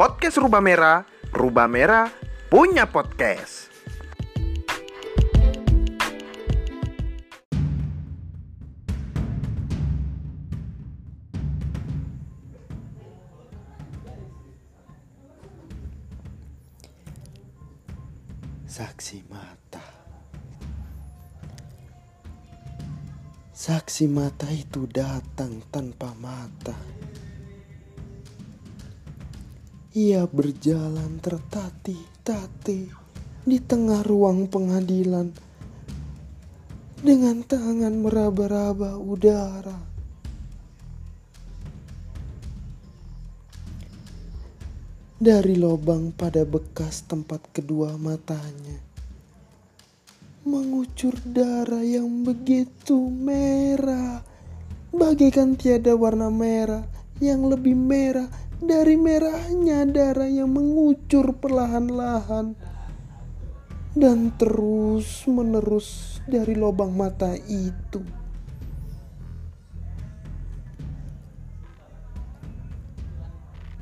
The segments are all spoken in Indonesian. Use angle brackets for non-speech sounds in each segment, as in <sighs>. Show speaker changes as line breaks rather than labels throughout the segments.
podcast Rubah Merah, Rubah Merah punya podcast.
Saksi mata. Saksi mata itu datang tanpa mata. Ia berjalan tertatih-tatih di tengah ruang pengadilan dengan tangan meraba-raba udara. Dari lubang pada bekas tempat kedua matanya mengucur darah yang begitu merah, bagaikan tiada warna merah yang lebih merah dari merahnya darah yang mengucur perlahan-lahan. Dan terus menerus dari lubang mata itu.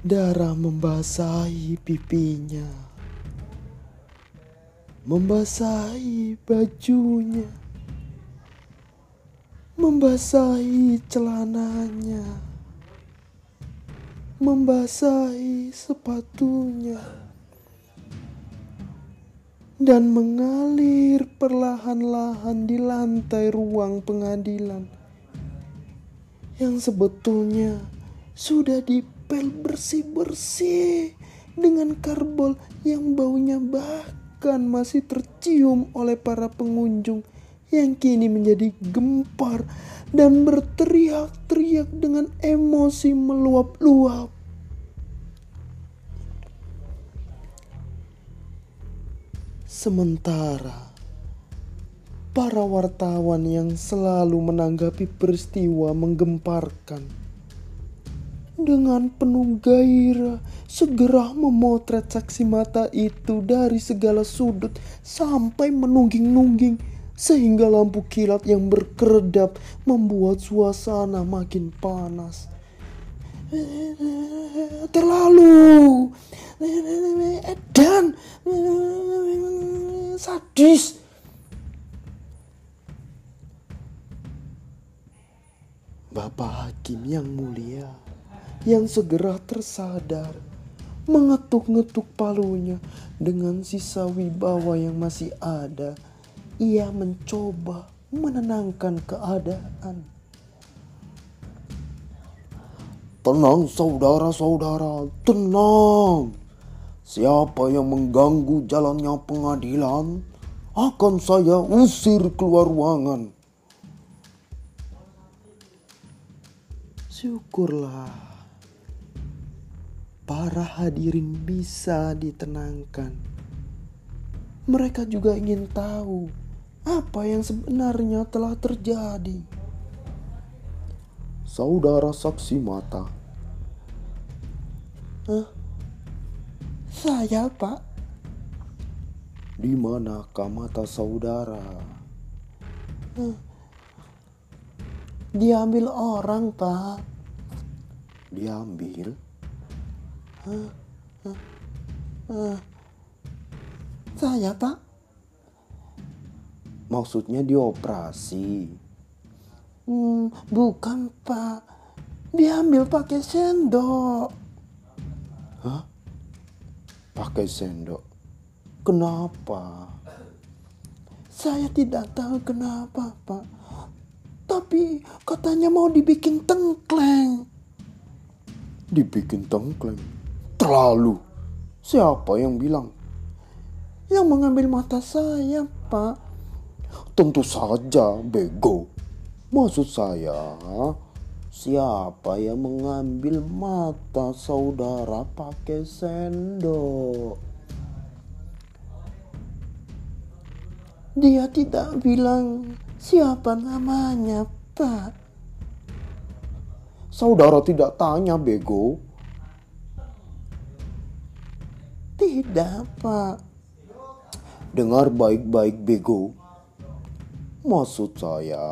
Darah membasahi pipinya, membasahi bajunya, membasahi celananya, membasahi sepatunya, dan mengalir perlahan-lahan di lantai ruang pengadilan yang sebetulnya sudah dipel bersih-bersih dengan karbol yang baunya bahkan masih tercium oleh para pengunjung yang kini menjadi gempar dan berteriak-teriak dengan emosi meluap-luap. Sementara para wartawan yang selalu menanggapi peristiwa menggemparkan dengan penuh gairah segera memotret saksi mata itu dari segala sudut sampai menungging-nungging sehingga lampu kilat yang berkeredap membuat suasana makin panas. Terlalu dan sadis. Bapak Hakim yang mulia yang segera tersadar mengetuk-ngetuk palunya dengan sisa wibawa yang masih ada ia mencoba menenangkan keadaan. Tenang saudara-saudara tenang. Siapa yang mengganggu jalannya pengadilan akan saya usir keluar ruangan. Syukurlah. Para hadirin bisa ditenangkan. Mereka juga ingin tahu apa yang sebenarnya telah terjadi. Saudara saksi mata. Hah? Saya, Pak. Di manakah mata saudara? Hah? Diambil orang, Pak. Diambil? Hah? Hah? Hah? Saya, Pak. Maksudnya dioperasi? Hmm, bukan, Pak. Diambil pakai sendok. Hah? Pakai sendok? Kenapa? Saya tidak tahu kenapa, Pak. Tapi katanya mau dibikin tengkleng. Dibikin tengkleng? Terlalu. Siapa yang bilang? Yang mengambil mata saya, Pak. Tentu saja, bego. Maksud saya, siapa yang mengambil mata saudara pakai sendok? Dia tidak bilang siapa namanya, Pak. Saudara tidak tanya, bego. Tidak, Pak. Dengar baik-baik, bego. Maksud saya,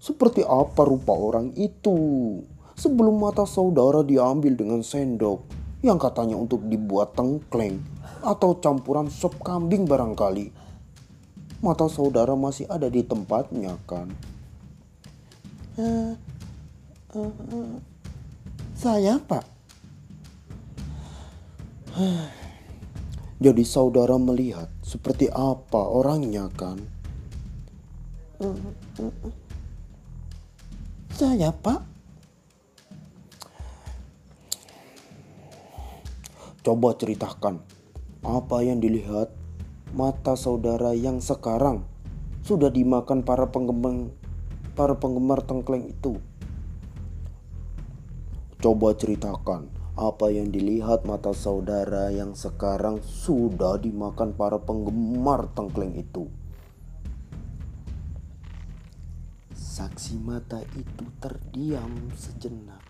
seperti apa rupa orang itu? sebelum mata saudara diambil dengan sendok yang katanya untuk dibuat tengkleng atau campuran sop kambing barangkali. Mata saudara masih ada di tempatnya kan? Uh, uh, uh, saya pak. <sighs> Jadi saudara melihat seperti apa orangnya kan? Saya pak. Coba ceritakan apa yang dilihat mata saudara yang sekarang sudah dimakan para penggemar para penggemar tengkleng itu. Coba ceritakan apa yang dilihat mata saudara yang sekarang sudah dimakan para penggemar tengkleng itu. Saksi mata itu terdiam sejenak.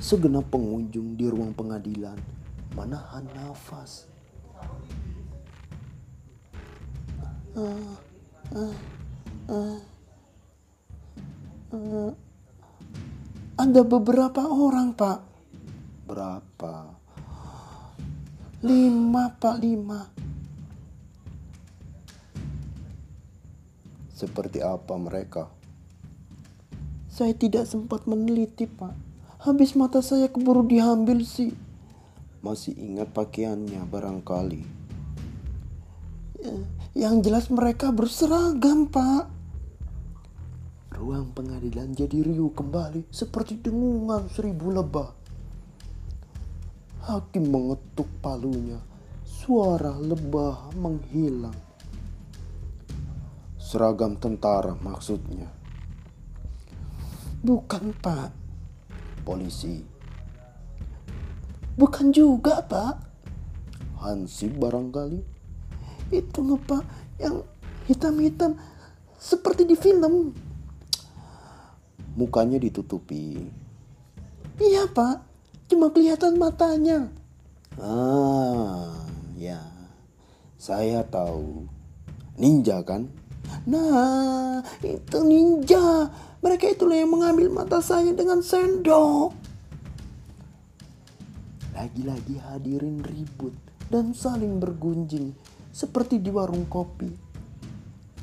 Segenap pengunjung di ruang pengadilan menahan nafas. Ada beberapa orang, Pak. Berapa? Lima, Pak, lima. Seperti apa mereka? Saya tidak sempat meneliti, Pak. Habis mata saya keburu diambil sih. Masih ingat pakaiannya barangkali. Yang jelas mereka berseragam, Pak. Ruang pengadilan jadi riuh kembali seperti dengungan seribu lebah. Hakim mengetuk palunya. Suara lebah menghilang. Seragam tentara maksudnya. Bukan, Pak. Polisi. Bukan juga pak. Hansip barangkali. Itu nggak pak Yang hitam-hitam Seperti di film. Mukanya ditutupi. Iya pak. Cuma kelihatan matanya. Ah ya. Saya tahu. Ninja kan Nah itu ninja Mereka itulah yang mengambil mata saya dengan sendok lagi-lagi hadirin ribut dan saling bergunjing seperti di warung kopi.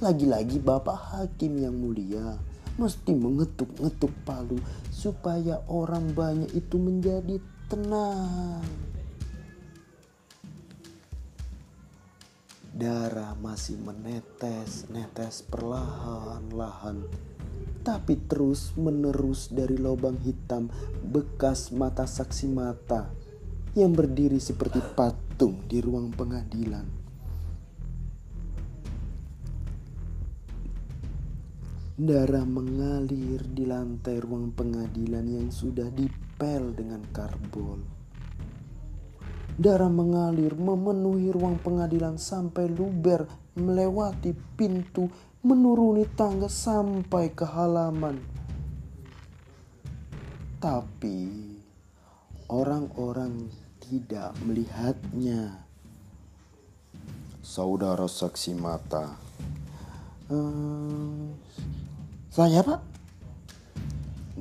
Lagi-lagi Bapak Hakim yang mulia mesti mengetuk-ngetuk palu supaya orang banyak itu menjadi tenang. Darah masih menetes, netes perlahan-lahan tapi terus menerus dari lubang hitam bekas mata saksi mata yang berdiri seperti patung di ruang pengadilan. Darah mengalir di lantai ruang pengadilan yang sudah dipel dengan karbol. Darah mengalir memenuhi ruang pengadilan sampai luber melewati pintu menuruni tangga sampai ke halaman. Tapi orang-orang tidak melihatnya. Saudara saksi mata. Hmm, saya pak.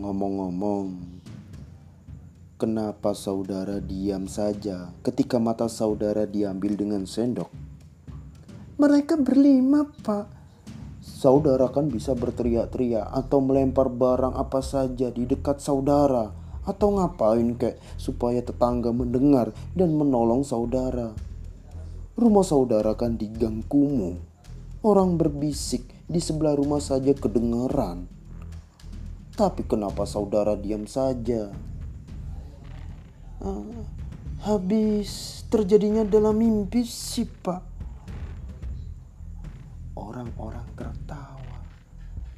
Ngomong-ngomong, kenapa saudara diam saja ketika mata saudara diambil dengan sendok? Mereka berlima pak. Saudara kan bisa berteriak-teriak atau melempar barang apa saja di dekat saudara atau ngapain kek supaya tetangga mendengar dan menolong saudara. Rumah saudara kan di gang kumuh. Orang berbisik di sebelah rumah saja kedengeran. Tapi kenapa saudara diam saja? Uh, habis terjadinya dalam mimpi sih pak. Orang-orang tertawa.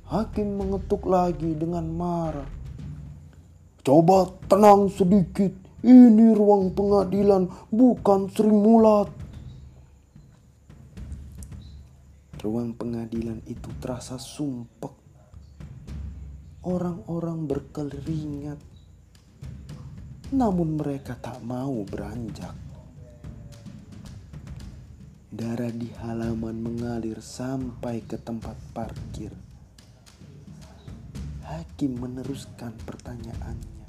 Hakim mengetuk lagi dengan marah. Coba tenang sedikit. Ini ruang pengadilan, bukan Sri Mulat. Ruang pengadilan itu terasa sumpek. Orang-orang berkeringat. Namun mereka tak mau beranjak. Darah di halaman mengalir sampai ke tempat parkir. Hakim meneruskan pertanyaannya.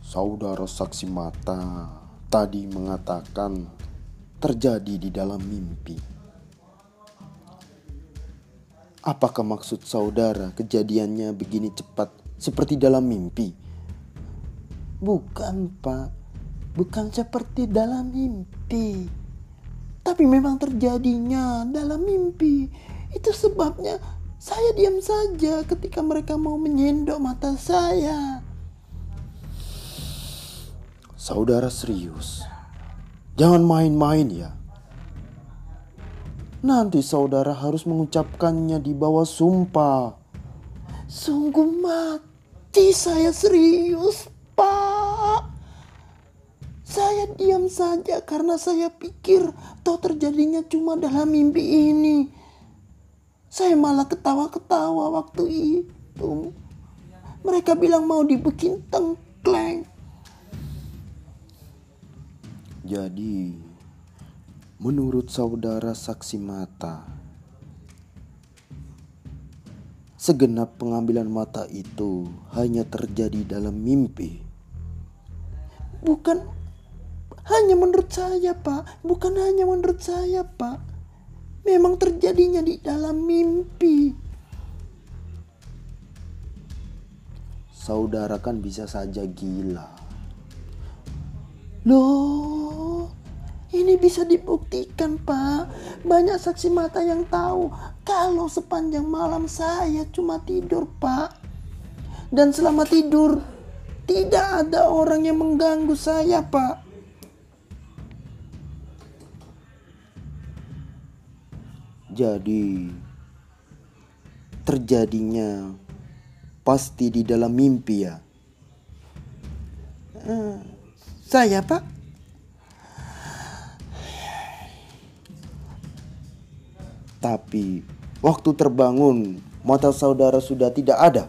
Saudara saksi mata tadi mengatakan terjadi di dalam mimpi. Apakah maksud saudara kejadiannya begini cepat seperti dalam mimpi?
Bukan, Pak. Bukan seperti dalam mimpi. Tapi memang terjadinya dalam mimpi. Itu sebabnya saya diam saja ketika mereka mau menyendok mata saya.
Saudara serius. Jangan main-main ya. Nanti saudara harus mengucapkannya di bawah sumpah.
Sungguh mati saya serius, Pak. Saya diam saja karena saya pikir toh terjadinya cuma dalam mimpi ini. Saya malah ketawa-ketawa waktu itu. Mereka bilang mau dibikin tengkleng.
Jadi, menurut saudara saksi mata, segenap pengambilan mata itu hanya terjadi dalam mimpi.
Bukan hanya menurut saya, Pak. Bukan hanya menurut saya, Pak. Memang terjadinya di dalam mimpi.
Saudara kan bisa saja gila.
Loh, ini bisa dibuktikan, Pak. Banyak saksi mata yang tahu kalau sepanjang malam saya cuma tidur, Pak. Dan selama tidur, tidak ada orang yang mengganggu saya, Pak.
Jadi, terjadinya pasti di dalam mimpi ya.
Eh, saya, Pak.
Tapi waktu terbangun, mata saudara sudah tidak ada.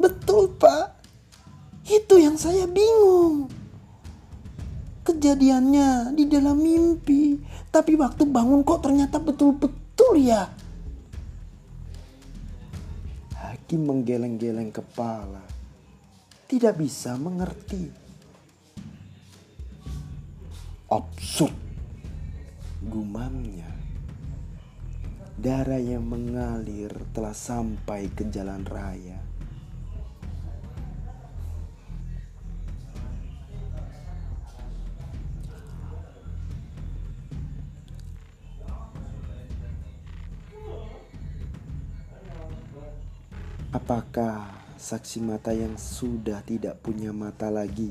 Betul, Pak. Itu yang saya bingung. Kejadiannya di dalam mimpi, tapi waktu bangun kok ternyata betul-betul ya.
Hakim menggeleng-geleng kepala, tidak bisa mengerti. Absurd, gumamnya. Darah yang mengalir telah sampai ke jalan raya. Apakah saksi mata yang sudah tidak punya mata lagi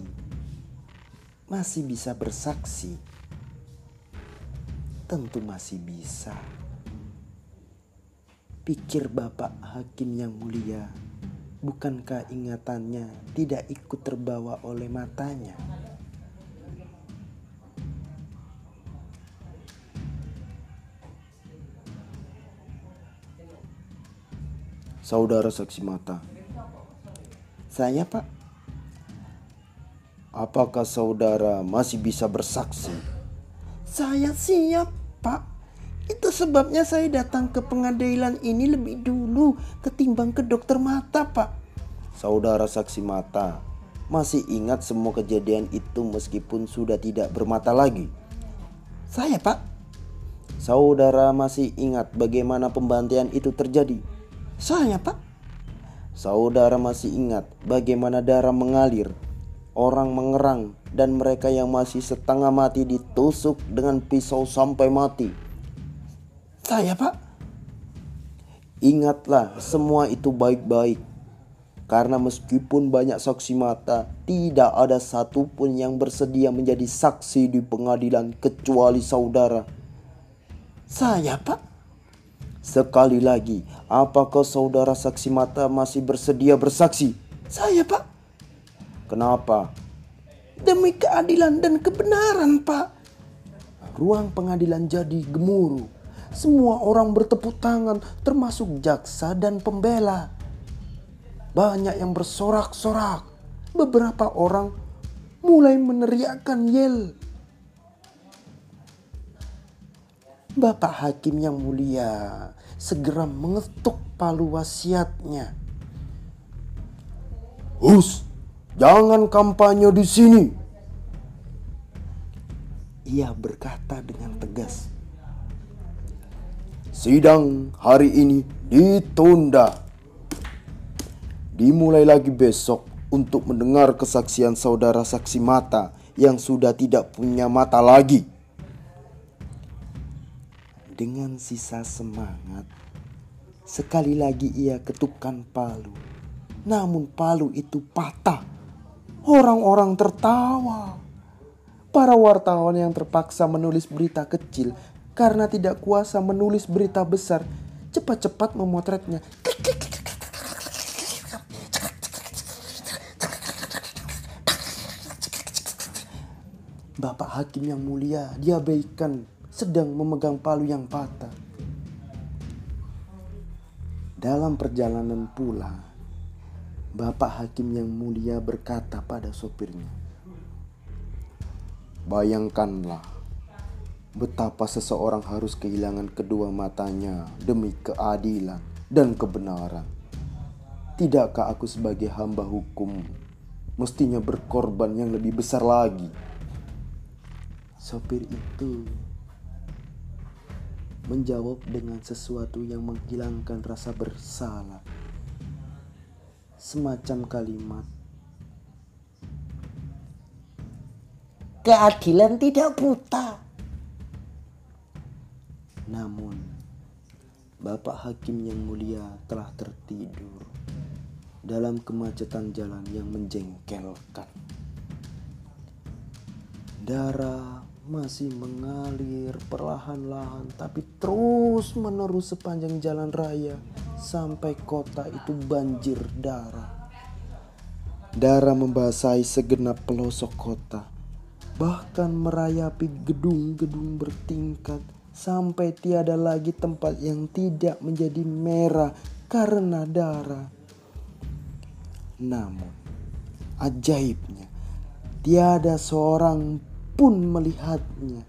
masih bisa bersaksi? Tentu masih bisa. Pikir Bapak Hakim yang mulia, bukankah ingatannya tidak ikut terbawa oleh matanya? Saudara saksi mata.
Saya, Pak.
Apakah saudara masih bisa bersaksi?
Saya siap, Pak. Itu sebabnya saya datang ke pengadilan ini lebih dulu ketimbang ke dokter mata, Pak.
Saudara saksi mata masih ingat semua kejadian itu meskipun sudah tidak bermata lagi.
Saya, Pak.
Saudara masih ingat bagaimana pembantian itu terjadi.
Saya, Pak.
Saudara masih ingat bagaimana darah mengalir, orang mengerang, dan mereka yang masih setengah mati ditusuk dengan pisau sampai mati.
Saya, Pak.
Ingatlah semua itu baik-baik. Karena meskipun banyak saksi mata, tidak ada satupun yang bersedia menjadi saksi di pengadilan kecuali saudara.
Saya, Pak.
Sekali lagi, apakah saudara saksi mata masih bersedia bersaksi?
Saya, Pak.
Kenapa?
Demi keadilan dan kebenaran, Pak.
Ruang pengadilan jadi gemuruh. Semua orang bertepuk tangan, termasuk jaksa dan pembela. Banyak yang bersorak-sorak. Beberapa orang mulai meneriakkan yel. Bapak Hakim yang mulia segera mengetuk palu wasiatnya. Hus, Jangan kampanye di sini. Ia berkata dengan tegas. Sidang hari ini ditunda. Dimulai lagi besok untuk mendengar kesaksian saudara saksi mata yang sudah tidak punya mata lagi. Dengan sisa semangat, sekali lagi ia ketukkan palu. Namun palu itu patah. Orang-orang tertawa. Para wartawan yang terpaksa menulis berita kecil karena tidak kuasa menulis berita besar, cepat-cepat memotretnya. Bapak hakim yang mulia diabaikan sedang memegang palu yang patah. Dalam perjalanan pulang, Bapak hakim yang mulia berkata pada sopirnya, "Bayangkanlah betapa seseorang harus kehilangan kedua matanya demi keadilan dan kebenaran. Tidakkah aku sebagai hamba hukum mestinya berkorban yang lebih besar lagi?" Sopir itu menjawab dengan sesuatu yang menghilangkan rasa bersalah. Semacam kalimat,
Keadilan tidak buta.
namun Bapak Hakim yang mulia telah tertidur dalam kemacetan jalan yang menjengkelkan. Darah masih mengalir perlahan-lahan tapi terus menerus sepanjang jalan raya sampai kota itu banjir darah. Darah membasahi segenap pelosok kota, bahkan merayapi gedung-gedung bertingkat sampai tiada lagi tempat yang tidak menjadi merah karena darah. Namun, ajaibnya, tiada seorang pun melihatnya.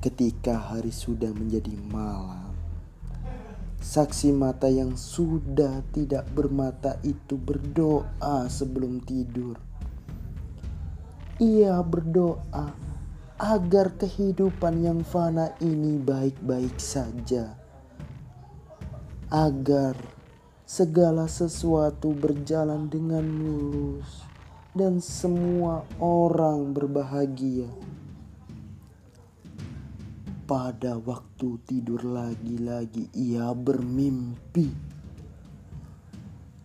Ketika hari sudah menjadi malam, saksi mata yang sudah tidak bermata itu berdoa sebelum tidur. Ia berdoa agar kehidupan yang fana ini baik-baik saja, agar segala sesuatu berjalan dengan mulus dan semua orang berbahagia. Pada waktu tidur lagi-lagi ia bermimpi.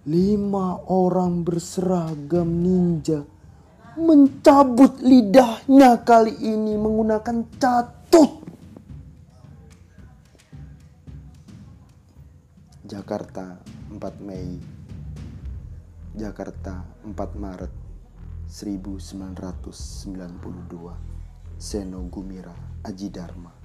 Lima orang berseragam ninja mencabut lidahnya kali ini menggunakan catut. Jakarta 4 Mei Jakarta 4 Maret 1992 Seno Gumira Aji Dharma